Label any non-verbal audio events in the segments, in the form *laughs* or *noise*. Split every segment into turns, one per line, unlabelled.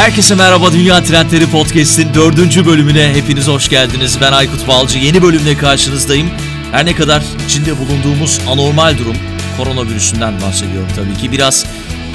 Herkese merhaba Dünya Trendleri Podcast'in dördüncü bölümüne hepiniz hoş geldiniz. Ben Aykut Balcı. Yeni bölümle karşınızdayım. Her ne kadar içinde bulunduğumuz anormal durum koronavirüsünden bahsediyorum tabii ki. Biraz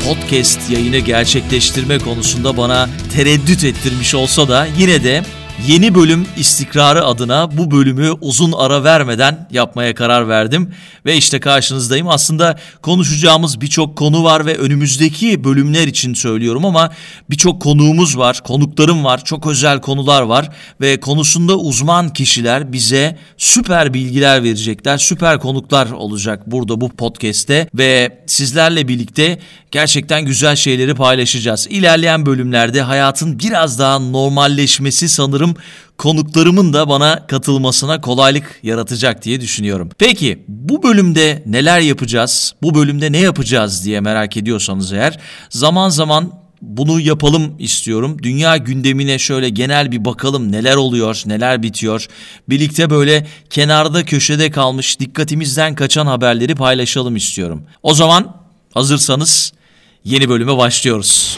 podcast yayını gerçekleştirme konusunda bana tereddüt ettirmiş olsa da yine de Yeni bölüm istikrarı adına bu bölümü uzun ara vermeden yapmaya karar verdim ve işte karşınızdayım. Aslında konuşacağımız birçok konu var ve önümüzdeki bölümler için söylüyorum ama birçok konuğumuz var, konuklarım var, çok özel konular var ve konusunda uzman kişiler bize süper bilgiler verecekler, süper konuklar olacak burada bu podcast'te ve sizlerle birlikte gerçekten güzel şeyleri paylaşacağız. İlerleyen bölümlerde hayatın biraz daha normalleşmesi sanırım konuklarımın da bana katılmasına kolaylık yaratacak diye düşünüyorum. Peki bu bölümde neler yapacağız? Bu bölümde ne yapacağız diye merak ediyorsanız eğer zaman zaman bunu yapalım istiyorum. Dünya gündemine şöyle genel bir bakalım neler oluyor, neler bitiyor. Birlikte böyle kenarda köşede kalmış dikkatimizden kaçan haberleri paylaşalım istiyorum. O zaman hazırsanız yeni bölüme başlıyoruz.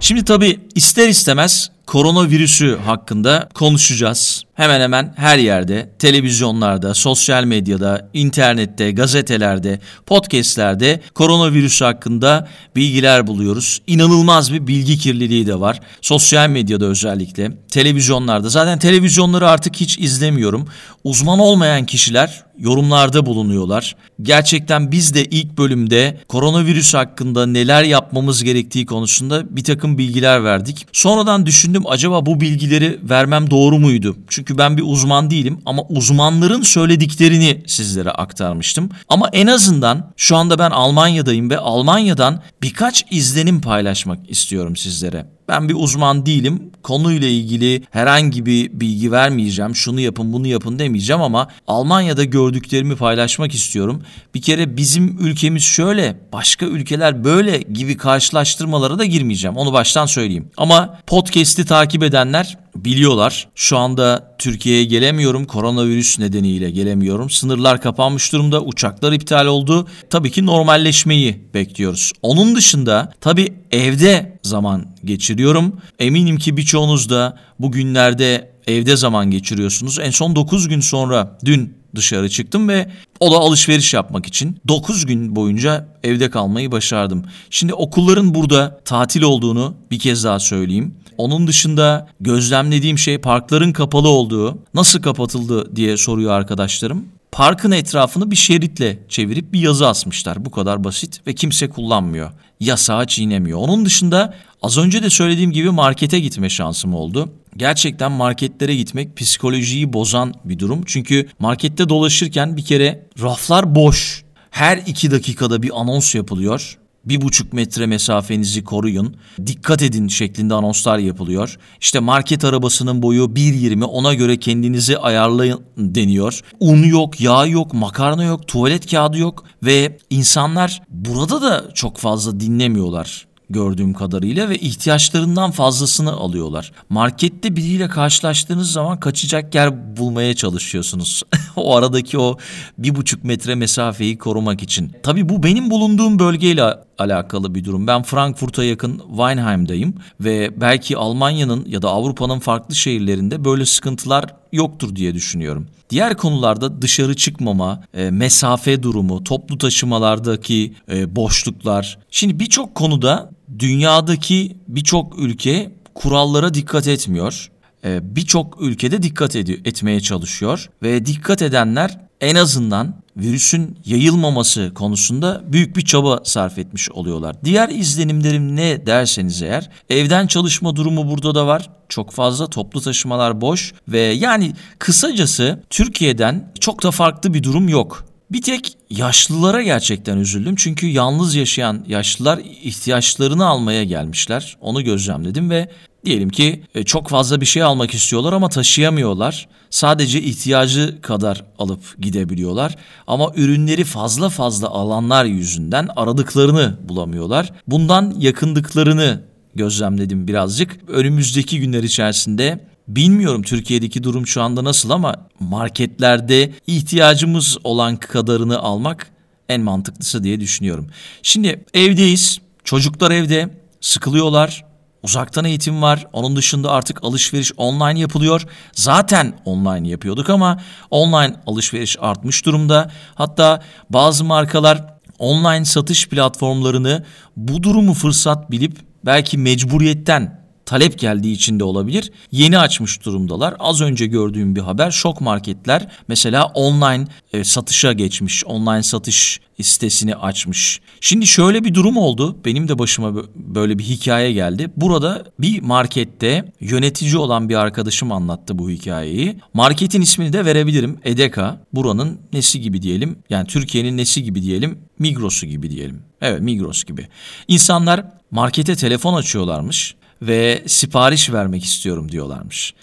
Şimdi tabii ister istemez koronavirüsü hakkında konuşacağız. Hemen hemen her yerde, televizyonlarda, sosyal medyada, internette, gazetelerde, podcastlerde koronavirüsü hakkında bilgiler buluyoruz. İnanılmaz bir bilgi kirliliği de var. Sosyal medyada özellikle, televizyonlarda. Zaten televizyonları artık hiç izlemiyorum. Uzman olmayan kişiler yorumlarda bulunuyorlar. Gerçekten biz de ilk bölümde koronavirüs hakkında neler yapmamız gerektiği konusunda bir takım bilgiler verdik. Sonradan düşündüm acaba bu bilgileri vermem doğru muydu? Çünkü ben bir uzman değilim ama uzmanların söylediklerini sizlere aktarmıştım. Ama en azından şu anda ben Almanya'dayım ve Almanya'dan birkaç izlenim paylaşmak istiyorum sizlere. Ben bir uzman değilim. Konuyla ilgili herhangi bir bilgi vermeyeceğim. Şunu yapın, bunu yapın demeyeceğim ama Almanya'da gördüklerimi paylaşmak istiyorum. Bir kere bizim ülkemiz şöyle, başka ülkeler böyle gibi karşılaştırmalara da girmeyeceğim. Onu baştan söyleyeyim. Ama podcast'i takip edenler biliyorlar. Şu anda Türkiye'ye gelemiyorum. Koronavirüs nedeniyle gelemiyorum. Sınırlar kapanmış durumda. Uçaklar iptal oldu. Tabii ki normalleşmeyi bekliyoruz. Onun dışında tabii evde zaman geçiriyorum. Eminim ki birçoğunuz da bugünlerde evde zaman geçiriyorsunuz. En son 9 gün sonra dün dışarı çıktım ve o da alışveriş yapmak için 9 gün boyunca evde kalmayı başardım. Şimdi okulların burada tatil olduğunu bir kez daha söyleyeyim. Onun dışında gözlemlediğim şey parkların kapalı olduğu. Nasıl kapatıldı diye soruyor arkadaşlarım. Parkın etrafını bir şeritle çevirip bir yazı asmışlar. Bu kadar basit ve kimse kullanmıyor. Yasağı çiğnemiyor. Onun dışında az önce de söylediğim gibi markete gitme şansım oldu. Gerçekten marketlere gitmek psikolojiyi bozan bir durum. Çünkü markette dolaşırken bir kere raflar boş. Her iki dakikada bir anons yapılıyor bir buçuk metre mesafenizi koruyun, dikkat edin şeklinde anonslar yapılıyor. İşte market arabasının boyu 1.20 ona göre kendinizi ayarlayın deniyor. Un yok, yağ yok, makarna yok, tuvalet kağıdı yok ve insanlar burada da çok fazla dinlemiyorlar gördüğüm kadarıyla ve ihtiyaçlarından fazlasını alıyorlar. Markette biriyle karşılaştığınız zaman kaçacak yer bulmaya çalışıyorsunuz. *laughs* o aradaki o bir buçuk metre mesafeyi korumak için. Tabii bu benim bulunduğum bölgeyle alakalı bir durum. Ben Frankfurt'a yakın Weinheim'dayım ve belki Almanya'nın ya da Avrupa'nın farklı şehirlerinde böyle sıkıntılar yoktur diye düşünüyorum. Diğer konularda dışarı çıkmama, e, mesafe durumu, toplu taşımalardaki e, boşluklar. Şimdi birçok konuda dünyadaki birçok ülke kurallara dikkat etmiyor. E, birçok ülkede dikkat ediyor, etmeye çalışıyor ve dikkat edenler en azından virüsün yayılmaması konusunda büyük bir çaba sarf etmiş oluyorlar. Diğer izlenimlerim ne derseniz eğer evden çalışma durumu burada da var. Çok fazla toplu taşımalar boş ve yani kısacası Türkiye'den çok da farklı bir durum yok. Bir tek yaşlılara gerçekten üzüldüm. Çünkü yalnız yaşayan yaşlılar ihtiyaçlarını almaya gelmişler. Onu gözlemledim ve diyelim ki e, çok fazla bir şey almak istiyorlar ama taşıyamıyorlar. Sadece ihtiyacı kadar alıp gidebiliyorlar. Ama ürünleri fazla fazla alanlar yüzünden aradıklarını bulamıyorlar. Bundan yakındıklarını gözlemledim birazcık. Önümüzdeki günler içerisinde Bilmiyorum Türkiye'deki durum şu anda nasıl ama marketlerde ihtiyacımız olan kadarını almak en mantıklısı diye düşünüyorum. Şimdi evdeyiz. Çocuklar evde sıkılıyorlar. Uzaktan eğitim var. Onun dışında artık alışveriş online yapılıyor. Zaten online yapıyorduk ama online alışveriş artmış durumda. Hatta bazı markalar online satış platformlarını bu durumu fırsat bilip belki mecburiyetten talep geldiği için de olabilir. Yeni açmış durumdalar. Az önce gördüğüm bir haber şok marketler mesela online e, satışa geçmiş. Online satış sitesini açmış. Şimdi şöyle bir durum oldu. Benim de başıma böyle bir hikaye geldi. Burada bir markette yönetici olan bir arkadaşım anlattı bu hikayeyi. Marketin ismini de verebilirim. Edeka. Buranın nesi gibi diyelim. Yani Türkiye'nin nesi gibi diyelim. Migros'u gibi diyelim. Evet Migros gibi. İnsanlar markete telefon açıyorlarmış ve sipariş vermek istiyorum diyorlarmış.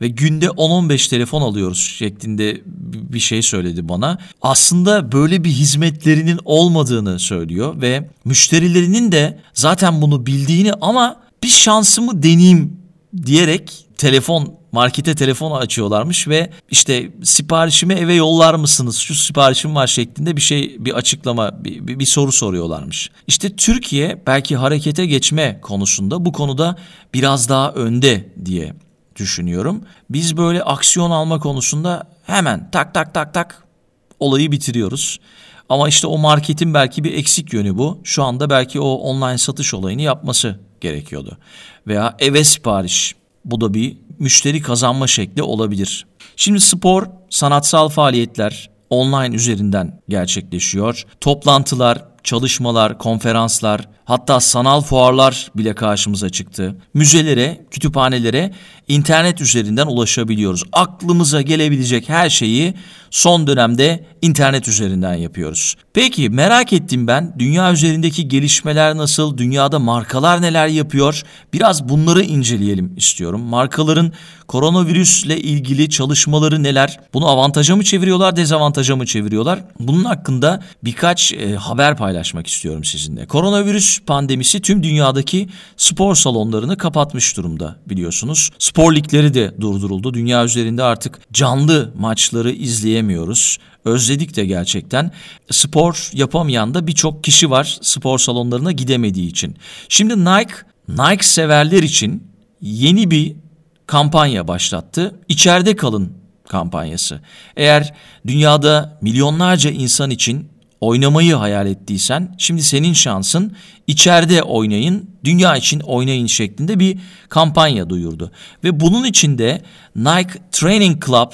Ve günde 10-15 telefon alıyoruz şeklinde bir şey söyledi bana. Aslında böyle bir hizmetlerinin olmadığını söylüyor ve müşterilerinin de zaten bunu bildiğini ama bir şansımı deneyeyim diyerek telefon markete telefon açıyorlarmış ve işte siparişimi eve yollar mısınız? Şu siparişim var şeklinde bir şey bir açıklama bir, bir, bir soru soruyorlarmış. İşte Türkiye belki harekete geçme konusunda bu konuda biraz daha önde diye düşünüyorum. Biz böyle aksiyon alma konusunda hemen tak tak tak tak olayı bitiriyoruz. Ama işte o marketin belki bir eksik yönü bu. Şu anda belki o online satış olayını yapması gerekiyordu. Veya eve sipariş. Bu da bir müşteri kazanma şekli olabilir. Şimdi spor, sanatsal faaliyetler online üzerinden gerçekleşiyor. Toplantılar, çalışmalar, konferanslar, hatta sanal fuarlar bile karşımıza çıktı. Müzelere, kütüphanelere internet üzerinden ulaşabiliyoruz. Aklımıza gelebilecek her şeyi son dönemde internet üzerinden yapıyoruz. Peki merak ettim ben dünya üzerindeki gelişmeler nasıl, dünyada markalar neler yapıyor? Biraz bunları inceleyelim istiyorum. Markaların koronavirüsle ilgili çalışmaları neler? Bunu avantaja mı çeviriyorlar, dezavantaja mı çeviriyorlar? Bunun hakkında birkaç e, haber paylaşmak istiyorum sizinle. Koronavirüs pandemisi tüm dünyadaki spor salonlarını kapatmış durumda biliyorsunuz. Spor ligleri de durduruldu. Dünya üzerinde artık canlı maçları izleyemiyoruz. Özledik de gerçekten. Spor yapamayan da birçok kişi var spor salonlarına gidemediği için. Şimdi Nike, Nike severler için yeni bir kampanya başlattı. İçeride kalın kampanyası. Eğer dünyada milyonlarca insan için oynamayı hayal ettiysen şimdi senin şansın içeride oynayın, dünya için oynayın şeklinde bir kampanya duyurdu. Ve bunun içinde Nike Training Club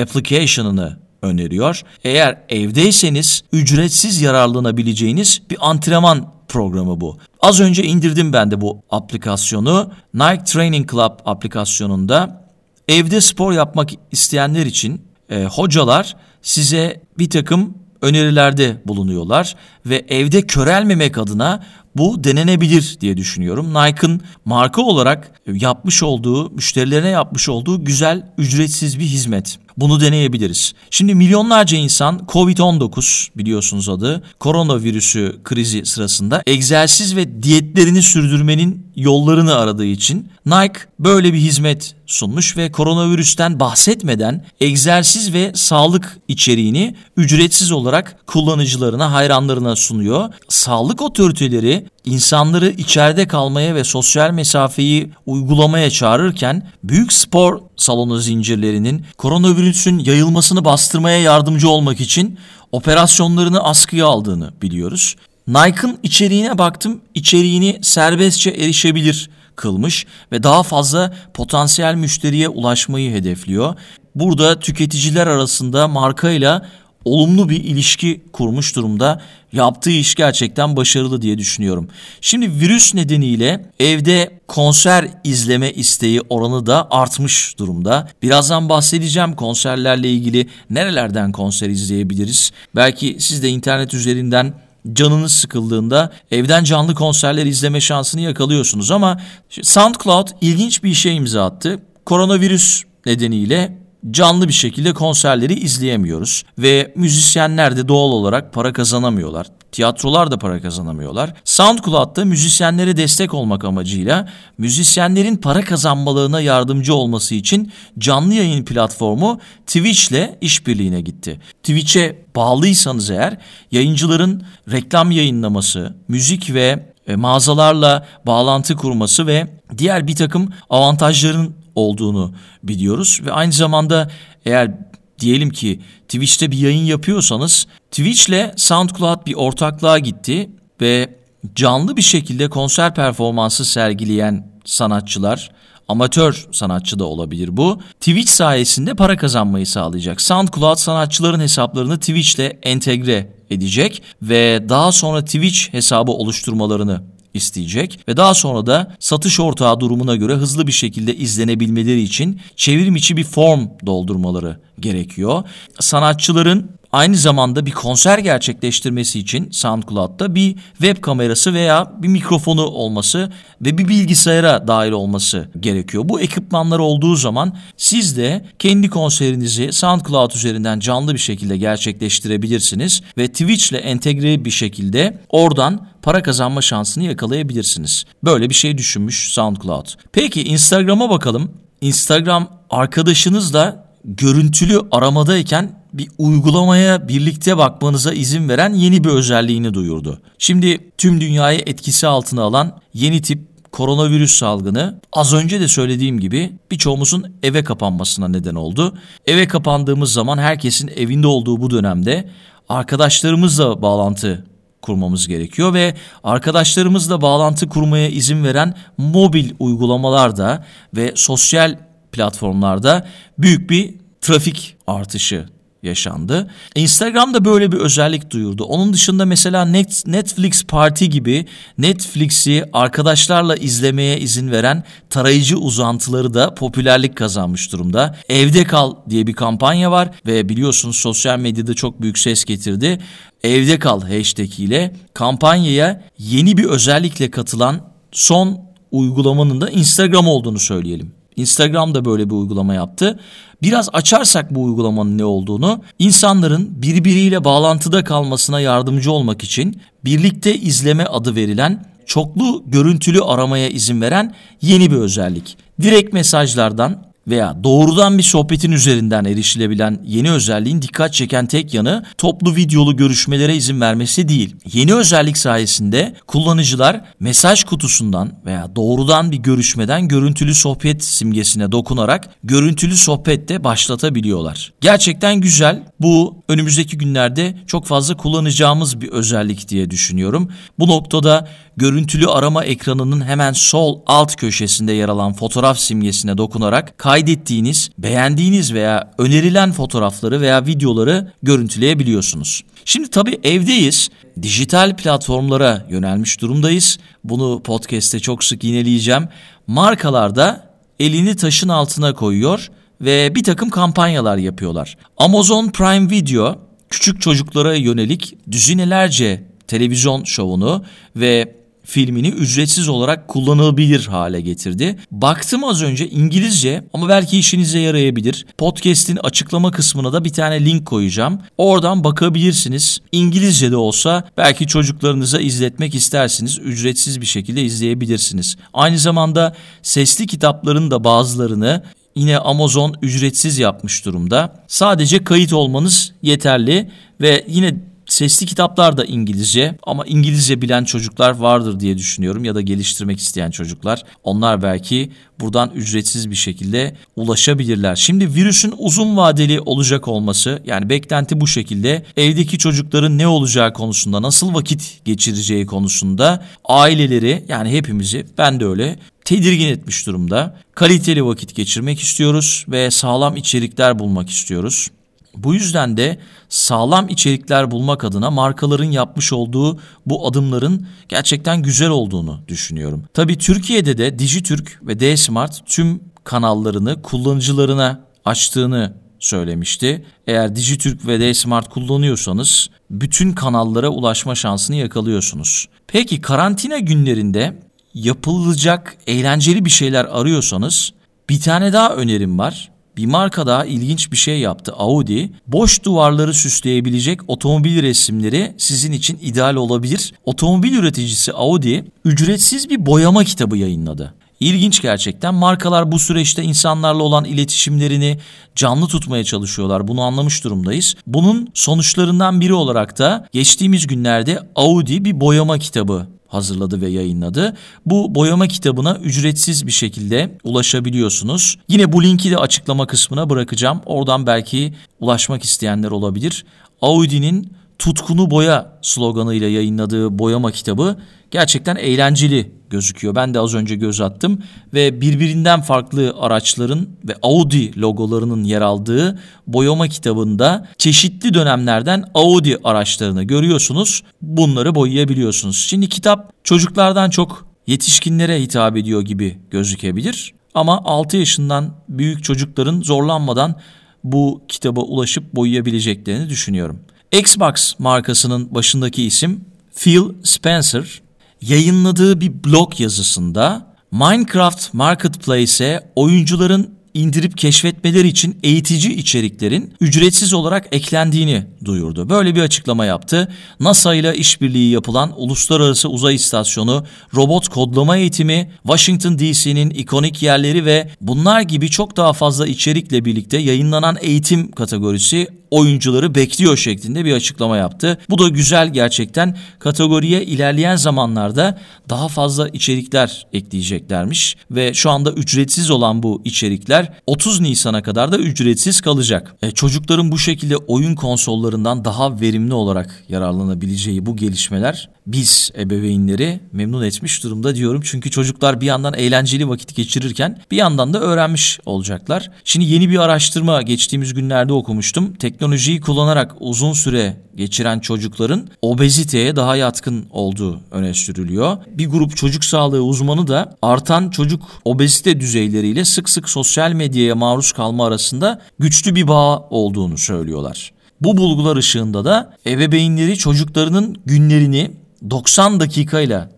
application'ını öneriyor. Eğer evdeyseniz ücretsiz yararlanabileceğiniz bir antrenman programı bu. Az önce indirdim ben de bu aplikasyonu. Nike Training Club aplikasyonunda evde spor yapmak isteyenler için e, hocalar size bir takım önerilerde bulunuyorlar ve evde körelmemek adına bu denenebilir diye düşünüyorum. Nike'ın marka olarak yapmış olduğu, müşterilerine yapmış olduğu güzel ücretsiz bir hizmet. Bunu deneyebiliriz. Şimdi milyonlarca insan Covid-19 biliyorsunuz adı koronavirüsü krizi sırasında egzersiz ve diyetlerini sürdürmenin yollarını aradığı için Nike böyle bir hizmet sunmuş ve koronavirüsten bahsetmeden egzersiz ve sağlık içeriğini ücretsiz olarak kullanıcılarına, hayranlarına sunuyor. Sağlık otoriteleri insanları içeride kalmaya ve sosyal mesafeyi uygulamaya çağırırken büyük spor salonu zincirlerinin koronavirüsün yayılmasını bastırmaya yardımcı olmak için operasyonlarını askıya aldığını biliyoruz. Nike'ın içeriğine baktım. İçeriğini serbestçe erişebilir kılmış ve daha fazla potansiyel müşteriye ulaşmayı hedefliyor. Burada tüketiciler arasında markayla olumlu bir ilişki kurmuş durumda. Yaptığı iş gerçekten başarılı diye düşünüyorum. Şimdi virüs nedeniyle evde konser izleme isteği oranı da artmış durumda. Birazdan bahsedeceğim konserlerle ilgili nerelerden konser izleyebiliriz. Belki siz de internet üzerinden canınız sıkıldığında evden canlı konserler izleme şansını yakalıyorsunuz ama SoundCloud ilginç bir işe imza attı. Koronavirüs nedeniyle canlı bir şekilde konserleri izleyemiyoruz ve müzisyenler de doğal olarak para kazanamıyorlar. Tiyatrolar da para kazanamıyorlar. SoundCloud'da müzisyenlere destek olmak amacıyla müzisyenlerin para kazanmalarına yardımcı olması için canlı yayın platformu Twitch ile işbirliğine gitti. Twitch'e bağlıysanız eğer yayıncıların reklam yayınlaması, müzik ve e, mağazalarla bağlantı kurması ve diğer bir takım avantajların olduğunu biliyoruz ve aynı zamanda eğer diyelim ki Twitch'te bir yayın yapıyorsanız Twitch ile SoundCloud bir ortaklığa gitti ve canlı bir şekilde konser performansı sergileyen sanatçılar, amatör sanatçı da olabilir bu. Twitch sayesinde para kazanmayı sağlayacak. SoundCloud sanatçıların hesaplarını Twitch ile entegre edecek ve daha sonra Twitch hesabı oluşturmalarını isteyecek ve daha sonra da satış ortağı durumuna göre hızlı bir şekilde izlenebilmeleri için çevrim içi bir form doldurmaları gerekiyor. Sanatçıların aynı zamanda bir konser gerçekleştirmesi için SoundCloud'da bir web kamerası veya bir mikrofonu olması ve bir bilgisayara dahil olması gerekiyor. Bu ekipmanlar olduğu zaman siz de kendi konserinizi SoundCloud üzerinden canlı bir şekilde gerçekleştirebilirsiniz ve Twitch ile entegre bir şekilde oradan para kazanma şansını yakalayabilirsiniz. Böyle bir şey düşünmüş SoundCloud. Peki Instagram'a bakalım. Instagram arkadaşınızla görüntülü aramadayken bir uygulamaya birlikte bakmanıza izin veren yeni bir özelliğini duyurdu. Şimdi tüm dünyayı etkisi altına alan yeni tip koronavirüs salgını az önce de söylediğim gibi birçoğumuzun eve kapanmasına neden oldu. Eve kapandığımız zaman herkesin evinde olduğu bu dönemde arkadaşlarımızla bağlantı kurmamız gerekiyor ve arkadaşlarımızla bağlantı kurmaya izin veren mobil uygulamalarda ve sosyal platformlarda büyük bir trafik artışı yaşandı. Instagram da böyle bir özellik duyurdu. Onun dışında mesela Netflix Party gibi Netflix'i arkadaşlarla izlemeye izin veren tarayıcı uzantıları da popülerlik kazanmış durumda. Evde kal diye bir kampanya var ve biliyorsunuz sosyal medyada çok büyük ses getirdi. Evde kal hashtag ile kampanyaya yeni bir özellikle katılan son uygulamanın da Instagram olduğunu söyleyelim. Instagram da böyle bir uygulama yaptı. Biraz açarsak bu uygulamanın ne olduğunu, insanların birbiriyle bağlantıda kalmasına yardımcı olmak için birlikte izleme adı verilen çoklu görüntülü aramaya izin veren yeni bir özellik. Direkt mesajlardan veya doğrudan bir sohbetin üzerinden erişilebilen yeni özelliğin dikkat çeken tek yanı toplu videolu görüşmelere izin vermesi değil. Yeni özellik sayesinde kullanıcılar mesaj kutusundan veya doğrudan bir görüşmeden görüntülü sohbet simgesine dokunarak görüntülü sohbette başlatabiliyorlar. Gerçekten güzel. Bu önümüzdeki günlerde çok fazla kullanacağımız bir özellik diye düşünüyorum. Bu noktada görüntülü arama ekranının hemen sol alt köşesinde yer alan fotoğraf simgesine dokunarak kaydettiğiniz, beğendiğiniz veya önerilen fotoğrafları veya videoları görüntüleyebiliyorsunuz. Şimdi tabii evdeyiz. Dijital platformlara yönelmiş durumdayız. Bunu podcast'te çok sık yineleyeceğim. Markalar da elini taşın altına koyuyor ve bir takım kampanyalar yapıyorlar. Amazon Prime Video küçük çocuklara yönelik düzinelerce televizyon şovunu ve filmini ücretsiz olarak kullanılabilir hale getirdi. Baktım az önce İngilizce ama belki işinize yarayabilir. Podcast'in açıklama kısmına da bir tane link koyacağım. Oradan bakabilirsiniz. İngilizce de olsa belki çocuklarınıza izletmek istersiniz. Ücretsiz bir şekilde izleyebilirsiniz. Aynı zamanda sesli kitapların da bazılarını yine Amazon ücretsiz yapmış durumda. Sadece kayıt olmanız yeterli ve yine Sesli kitaplar da İngilizce ama İngilizce bilen çocuklar vardır diye düşünüyorum ya da geliştirmek isteyen çocuklar. Onlar belki buradan ücretsiz bir şekilde ulaşabilirler. Şimdi virüsün uzun vadeli olacak olması yani beklenti bu şekilde evdeki çocukların ne olacağı konusunda nasıl vakit geçireceği konusunda aileleri yani hepimizi ben de öyle tedirgin etmiş durumda. Kaliteli vakit geçirmek istiyoruz ve sağlam içerikler bulmak istiyoruz. Bu yüzden de sağlam içerikler bulmak adına markaların yapmış olduğu bu adımların gerçekten güzel olduğunu düşünüyorum. Tabii Türkiye'de de Dijitürk ve D-Smart tüm kanallarını kullanıcılarına açtığını söylemişti. Eğer Dijitürk ve D-Smart kullanıyorsanız bütün kanallara ulaşma şansını yakalıyorsunuz. Peki karantina günlerinde yapılacak eğlenceli bir şeyler arıyorsanız bir tane daha önerim var. Bir marka daha ilginç bir şey yaptı Audi. Boş duvarları süsleyebilecek otomobil resimleri sizin için ideal olabilir. Otomobil üreticisi Audi ücretsiz bir boyama kitabı yayınladı. İlginç gerçekten. Markalar bu süreçte insanlarla olan iletişimlerini canlı tutmaya çalışıyorlar. Bunu anlamış durumdayız. Bunun sonuçlarından biri olarak da geçtiğimiz günlerde Audi bir boyama kitabı hazırladı ve yayınladı. Bu boyama kitabına ücretsiz bir şekilde ulaşabiliyorsunuz. Yine bu linki de açıklama kısmına bırakacağım. Oradan belki ulaşmak isteyenler olabilir. Audi'nin tutkunu boya sloganıyla yayınladığı boyama kitabı gerçekten eğlenceli gözüküyor. Ben de az önce göz attım ve birbirinden farklı araçların ve Audi logolarının yer aldığı boyama kitabında çeşitli dönemlerden Audi araçlarını görüyorsunuz. Bunları boyayabiliyorsunuz. Şimdi kitap çocuklardan çok yetişkinlere hitap ediyor gibi gözükebilir. Ama 6 yaşından büyük çocukların zorlanmadan bu kitaba ulaşıp boyayabileceklerini düşünüyorum. Xbox markasının başındaki isim Phil Spencer yayınladığı bir blog yazısında Minecraft Marketplace'e oyuncuların indirip keşfetmeleri için eğitici içeriklerin ücretsiz olarak eklendiğini duyurdu. Böyle bir açıklama yaptı. NASA ile işbirliği yapılan Uluslararası Uzay İstasyonu, robot kodlama eğitimi, Washington DC'nin ikonik yerleri ve bunlar gibi çok daha fazla içerikle birlikte yayınlanan eğitim kategorisi oyuncuları bekliyor şeklinde bir açıklama yaptı. Bu da güzel gerçekten. Kategoriye ilerleyen zamanlarda daha fazla içerikler ekleyeceklermiş ve şu anda ücretsiz olan bu içerikler 30 Nisan'a kadar da ücretsiz kalacak. E, çocukların bu şekilde oyun konsollarından daha verimli olarak yararlanabileceği bu gelişmeler biz ebeveynleri memnun etmiş durumda diyorum. Çünkü çocuklar bir yandan eğlenceli vakit geçirirken bir yandan da öğrenmiş olacaklar. Şimdi yeni bir araştırma geçtiğimiz günlerde okumuştum. Teknolojiyi kullanarak uzun süre geçiren çocukların obeziteye daha yatkın olduğu öne sürülüyor. Bir grup çocuk sağlığı uzmanı da artan çocuk obezite düzeyleriyle sık sık sosyal medyaya maruz kalma arasında güçlü bir bağ olduğunu söylüyorlar. Bu bulgular ışığında da ebeveynleri çocuklarının günlerini 90 dakikayla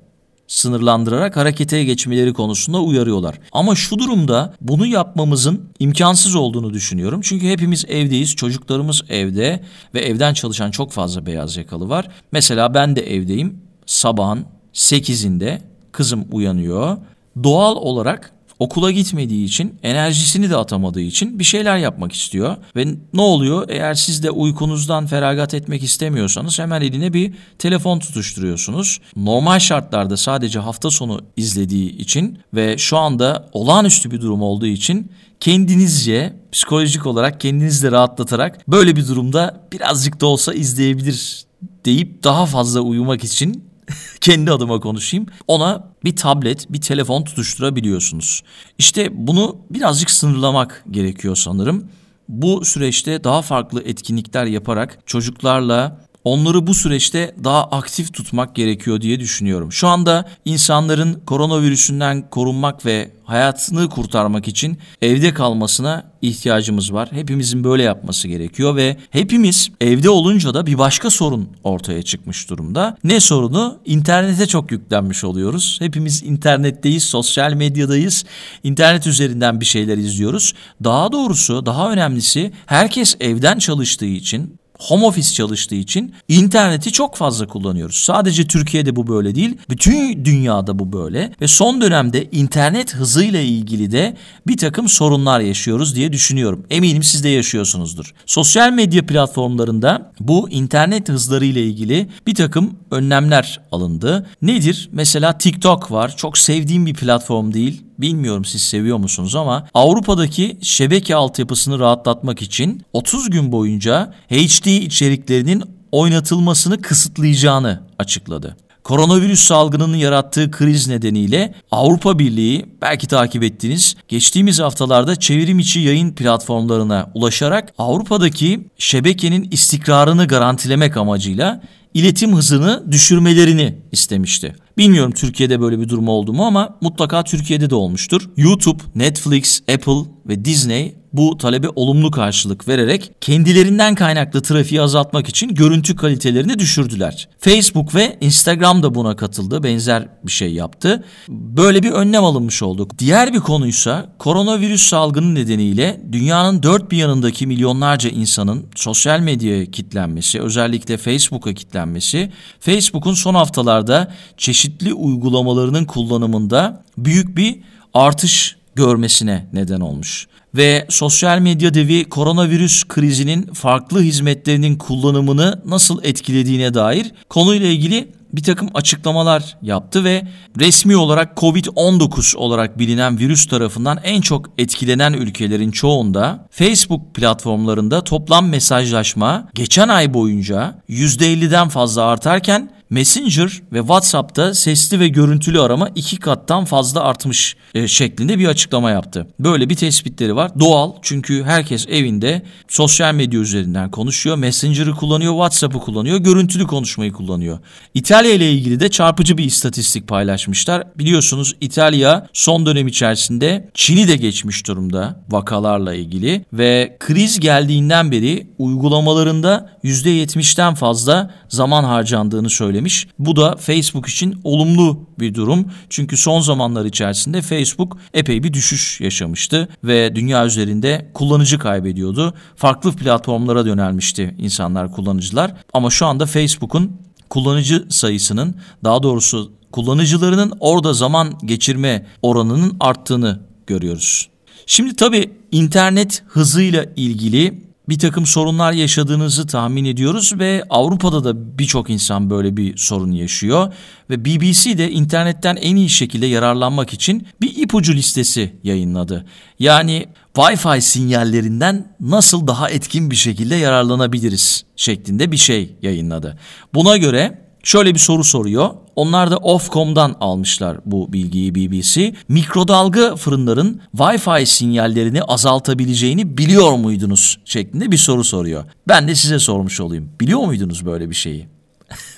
sınırlandırarak harekete geçmeleri konusunda uyarıyorlar. Ama şu durumda bunu yapmamızın imkansız olduğunu düşünüyorum. Çünkü hepimiz evdeyiz, çocuklarımız evde ve evden çalışan çok fazla beyaz yakalı var. Mesela ben de evdeyim. Sabahın 8'inde kızım uyanıyor. Doğal olarak okula gitmediği için, enerjisini de atamadığı için bir şeyler yapmak istiyor. Ve ne oluyor? Eğer siz de uykunuzdan feragat etmek istemiyorsanız hemen eline bir telefon tutuşturuyorsunuz. Normal şartlarda sadece hafta sonu izlediği için ve şu anda olağanüstü bir durum olduğu için kendinizce psikolojik olarak kendinizi de rahatlatarak böyle bir durumda birazcık da olsa izleyebilir deyip daha fazla uyumak için *laughs* kendi adıma konuşayım. Ona bir tablet, bir telefon tutuşturabiliyorsunuz. İşte bunu birazcık sınırlamak gerekiyor sanırım. Bu süreçte daha farklı etkinlikler yaparak çocuklarla onları bu süreçte daha aktif tutmak gerekiyor diye düşünüyorum. Şu anda insanların koronavirüsünden korunmak ve hayatını kurtarmak için evde kalmasına ihtiyacımız var. Hepimizin böyle yapması gerekiyor ve hepimiz evde olunca da bir başka sorun ortaya çıkmış durumda. Ne sorunu? İnternete çok yüklenmiş oluyoruz. Hepimiz internetteyiz, sosyal medyadayız. İnternet üzerinden bir şeyler izliyoruz. Daha doğrusu, daha önemlisi herkes evden çalıştığı için home office çalıştığı için interneti çok fazla kullanıyoruz. Sadece Türkiye'de bu böyle değil, bütün dünyada bu böyle ve son dönemde internet hızıyla ilgili de bir takım sorunlar yaşıyoruz diye düşünüyorum. Eminim siz de yaşıyorsunuzdur. Sosyal medya platformlarında bu internet hızları ile ilgili bir takım önlemler alındı. Nedir? Mesela TikTok var. Çok sevdiğim bir platform değil. Bilmiyorum siz seviyor musunuz ama Avrupa'daki şebeke altyapısını rahatlatmak için 30 gün boyunca HD içeriklerinin oynatılmasını kısıtlayacağını açıkladı. Koronavirüs salgınının yarattığı kriz nedeniyle Avrupa Birliği belki takip ettiniz geçtiğimiz haftalarda çevrim içi yayın platformlarına ulaşarak Avrupa'daki şebekenin istikrarını garantilemek amacıyla iletim hızını düşürmelerini istemişti. Bilmiyorum Türkiye'de böyle bir durum oldu mu ama mutlaka Türkiye'de de olmuştur. YouTube, Netflix, Apple ve Disney bu talebe olumlu karşılık vererek kendilerinden kaynaklı trafiği azaltmak için görüntü kalitelerini düşürdüler. Facebook ve Instagram da buna katıldı, benzer bir şey yaptı. Böyle bir önlem alınmış olduk. Diğer bir konuysa koronavirüs salgını nedeniyle dünyanın dört bir yanındaki milyonlarca insanın sosyal medyaya kitlenmesi, özellikle Facebook'a kitlenmesi, Facebook'un son haftalarda çeşitli uygulamalarının kullanımında büyük bir artış görmesine neden olmuş. Ve sosyal medya devi koronavirüs krizinin farklı hizmetlerinin kullanımını nasıl etkilediğine dair konuyla ilgili bir takım açıklamalar yaptı ve resmi olarak Covid-19 olarak bilinen virüs tarafından en çok etkilenen ülkelerin çoğunda Facebook platformlarında toplam mesajlaşma geçen ay boyunca %50'den fazla artarken Messenger ve WhatsApp'ta sesli ve görüntülü arama iki kattan fazla artmış e, şeklinde bir açıklama yaptı. Böyle bir tespitleri var. Doğal çünkü herkes evinde sosyal medya üzerinden konuşuyor. Messenger'ı kullanıyor, WhatsApp'ı kullanıyor, görüntülü konuşmayı kullanıyor. İtalya ile ilgili de çarpıcı bir istatistik paylaşmışlar. Biliyorsunuz İtalya son dönem içerisinde Çin'i de geçmiş durumda vakalarla ilgili ve kriz geldiğinden beri uygulamalarında %70'ten fazla zaman harcandığını söylemiş söylemiş. Bu da Facebook için olumlu bir durum. Çünkü son zamanlar içerisinde Facebook epey bir düşüş yaşamıştı ve dünya üzerinde kullanıcı kaybediyordu. Farklı platformlara yönelmişti insanlar, kullanıcılar. Ama şu anda Facebook'un kullanıcı sayısının daha doğrusu kullanıcılarının orada zaman geçirme oranının arttığını görüyoruz. Şimdi tabii internet hızıyla ilgili bir takım sorunlar yaşadığınızı tahmin ediyoruz ve Avrupa'da da birçok insan böyle bir sorun yaşıyor ve BBC de internetten en iyi şekilde yararlanmak için bir ipucu listesi yayınladı. Yani Wi-Fi sinyallerinden nasıl daha etkin bir şekilde yararlanabiliriz şeklinde bir şey yayınladı. Buna göre şöyle bir soru soruyor. Onlar da Ofcom'dan almışlar bu bilgiyi BBC. Mikrodalga fırınların Wi-Fi sinyallerini azaltabileceğini biliyor muydunuz şeklinde bir soru soruyor. Ben de size sormuş olayım. Biliyor muydunuz böyle bir şeyi?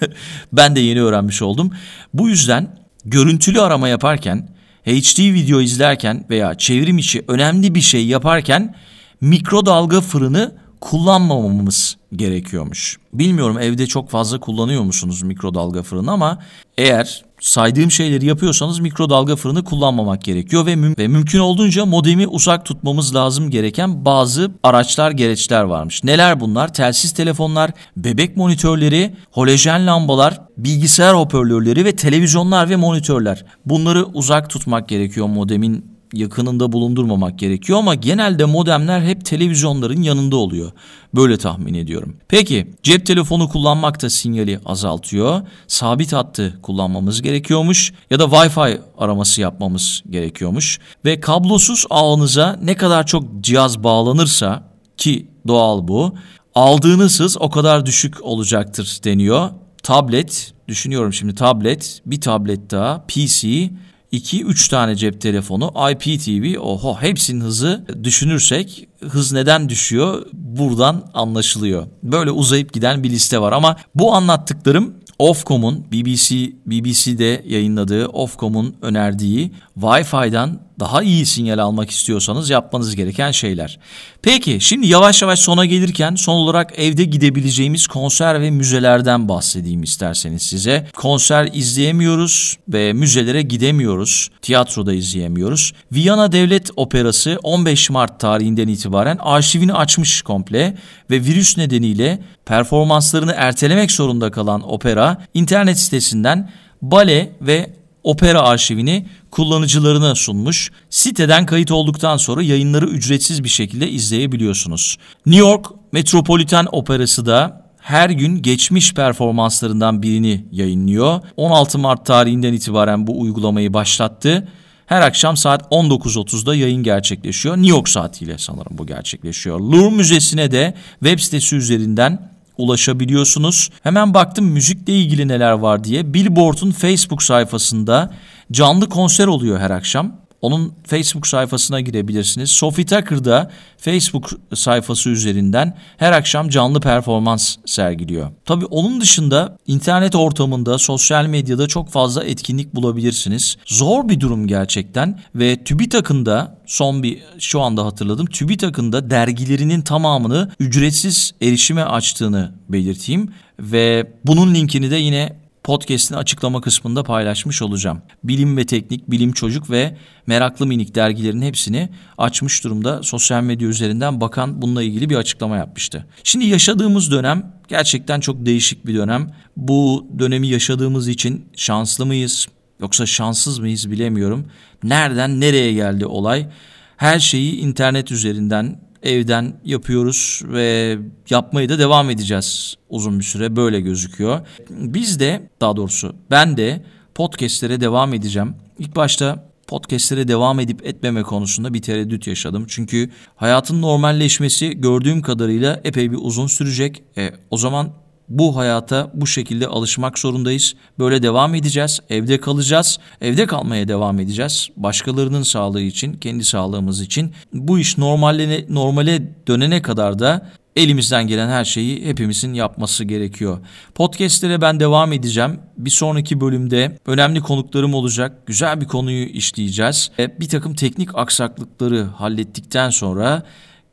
*laughs* ben de yeni öğrenmiş oldum. Bu yüzden görüntülü arama yaparken, HD video izlerken veya çevrim içi önemli bir şey yaparken mikrodalga fırını kullanmamamız gerekiyormuş. Bilmiyorum evde çok fazla kullanıyor musunuz mikrodalga fırını ama eğer saydığım şeyleri yapıyorsanız mikrodalga fırını kullanmamak gerekiyor ve, müm- ve mümkün olduğunca modemi uzak tutmamız lazım gereken bazı araçlar gereçler varmış. Neler bunlar? Telsiz telefonlar, bebek monitörleri, halojen lambalar, bilgisayar hoparlörleri ve televizyonlar ve monitörler. Bunları uzak tutmak gerekiyor modemin yakınında bulundurmamak gerekiyor ama genelde modemler hep televizyonların yanında oluyor. Böyle tahmin ediyorum. Peki cep telefonu kullanmak da sinyali azaltıyor. Sabit hattı kullanmamız gerekiyormuş ya da Wi-Fi araması yapmamız gerekiyormuş. Ve kablosuz ağınıza ne kadar çok cihaz bağlanırsa ki doğal bu aldığınız hız o kadar düşük olacaktır deniyor. Tablet, düşünüyorum şimdi tablet, bir tablet daha, PC 2-3 tane cep telefonu, IPTV, oho hepsinin hızı düşünürsek hız neden düşüyor buradan anlaşılıyor. Böyle uzayıp giden bir liste var ama bu anlattıklarım Ofcom'un BBC BBC'de yayınladığı Ofcom'un önerdiği Wi-Fi'den daha iyi sinyal almak istiyorsanız yapmanız gereken şeyler. Peki şimdi yavaş yavaş sona gelirken son olarak evde gidebileceğimiz konser ve müzelerden bahsedeyim isterseniz size. Konser izleyemiyoruz ve müzelere gidemiyoruz. Tiyatroda izleyemiyoruz. Viyana Devlet Operası 15 Mart tarihinden itibaren arşivini açmış komple ve virüs nedeniyle performanslarını ertelemek zorunda kalan opera internet sitesinden bale ve opera arşivini kullanıcılarına sunmuş. Siteden kayıt olduktan sonra yayınları ücretsiz bir şekilde izleyebiliyorsunuz. New York Metropolitan Operası da her gün geçmiş performanslarından birini yayınlıyor. 16 Mart tarihinden itibaren bu uygulamayı başlattı. Her akşam saat 19.30'da yayın gerçekleşiyor. New York saatiyle sanırım bu gerçekleşiyor. Louvre Müzesi'ne de web sitesi üzerinden ulaşabiliyorsunuz. Hemen baktım müzikle ilgili neler var diye. Billboard'un Facebook sayfasında canlı konser oluyor her akşam. Onun Facebook sayfasına girebilirsiniz. Sophie Tucker da Facebook sayfası üzerinden her akşam canlı performans sergiliyor. Tabii onun dışında internet ortamında, sosyal medyada çok fazla etkinlik bulabilirsiniz. Zor bir durum gerçekten ve TÜBİTAK'ın da son bir şu anda hatırladım. TÜBİTAK'ın da dergilerinin tamamını ücretsiz erişime açtığını belirteyim ve bunun linkini de yine podcast'in açıklama kısmında paylaşmış olacağım. Bilim ve Teknik, Bilim Çocuk ve Meraklı Minik dergilerin hepsini açmış durumda. Sosyal medya üzerinden bakan bununla ilgili bir açıklama yapmıştı. Şimdi yaşadığımız dönem gerçekten çok değişik bir dönem. Bu dönemi yaşadığımız için şanslı mıyız yoksa şanssız mıyız bilemiyorum. Nereden nereye geldi olay? Her şeyi internet üzerinden evden yapıyoruz ve yapmayı da devam edeceğiz uzun bir süre böyle gözüküyor. Biz de daha doğrusu ben de podcastlere devam edeceğim. İlk başta podcastlere devam edip etmeme konusunda bir tereddüt yaşadım. Çünkü hayatın normalleşmesi gördüğüm kadarıyla epey bir uzun sürecek. E, o zaman bu hayata bu şekilde alışmak zorundayız. Böyle devam edeceğiz. Evde kalacağız. Evde kalmaya devam edeceğiz. Başkalarının sağlığı için, kendi sağlığımız için. Bu iş normale, normale dönene kadar da elimizden gelen her şeyi hepimizin yapması gerekiyor. Podcast'lere ben devam edeceğim. Bir sonraki bölümde önemli konuklarım olacak. Güzel bir konuyu işleyeceğiz. Bir takım teknik aksaklıkları hallettikten sonra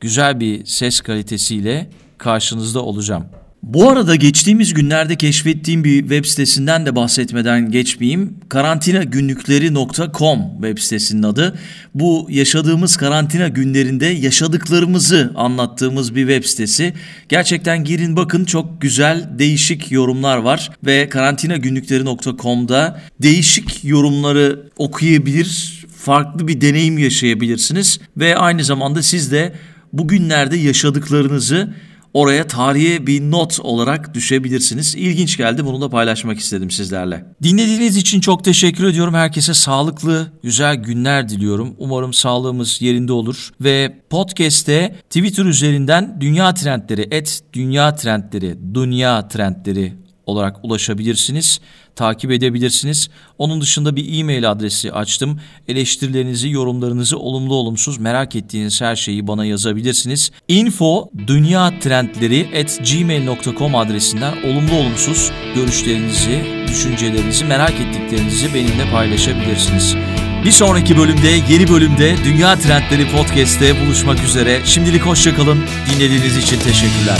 güzel bir ses kalitesiyle karşınızda olacağım. Bu arada geçtiğimiz günlerde keşfettiğim bir web sitesinden de bahsetmeden geçmeyeyim. Karantinagünlükleri.com web sitesinin adı. Bu yaşadığımız karantina günlerinde yaşadıklarımızı anlattığımız bir web sitesi. Gerçekten girin bakın çok güzel değişik yorumlar var ve karantinagünlükleri.com'da değişik yorumları okuyabilir, farklı bir deneyim yaşayabilirsiniz ve aynı zamanda siz de bugünlerde yaşadıklarınızı oraya tarihe bir not olarak düşebilirsiniz. İlginç geldi bunu da paylaşmak istedim sizlerle. Dinlediğiniz için çok teşekkür ediyorum. Herkese sağlıklı, güzel günler diliyorum. Umarım sağlığımız yerinde olur. Ve podcast'te Twitter üzerinden Dünya Trendleri, et Dünya Trendleri, Dünya Trendleri olarak ulaşabilirsiniz takip edebilirsiniz. Onun dışında bir e-mail adresi açtım. Eleştirilerinizi, yorumlarınızı olumlu olumsuz merak ettiğiniz her şeyi bana yazabilirsiniz. info dünya trendleri at gmail.com adresinden olumlu olumsuz görüşlerinizi, düşüncelerinizi, merak ettiklerinizi benimle paylaşabilirsiniz. Bir sonraki bölümde, yeni bölümde Dünya Trendleri Podcast'te buluşmak üzere. Şimdilik hoşçakalın. Dinlediğiniz için teşekkürler.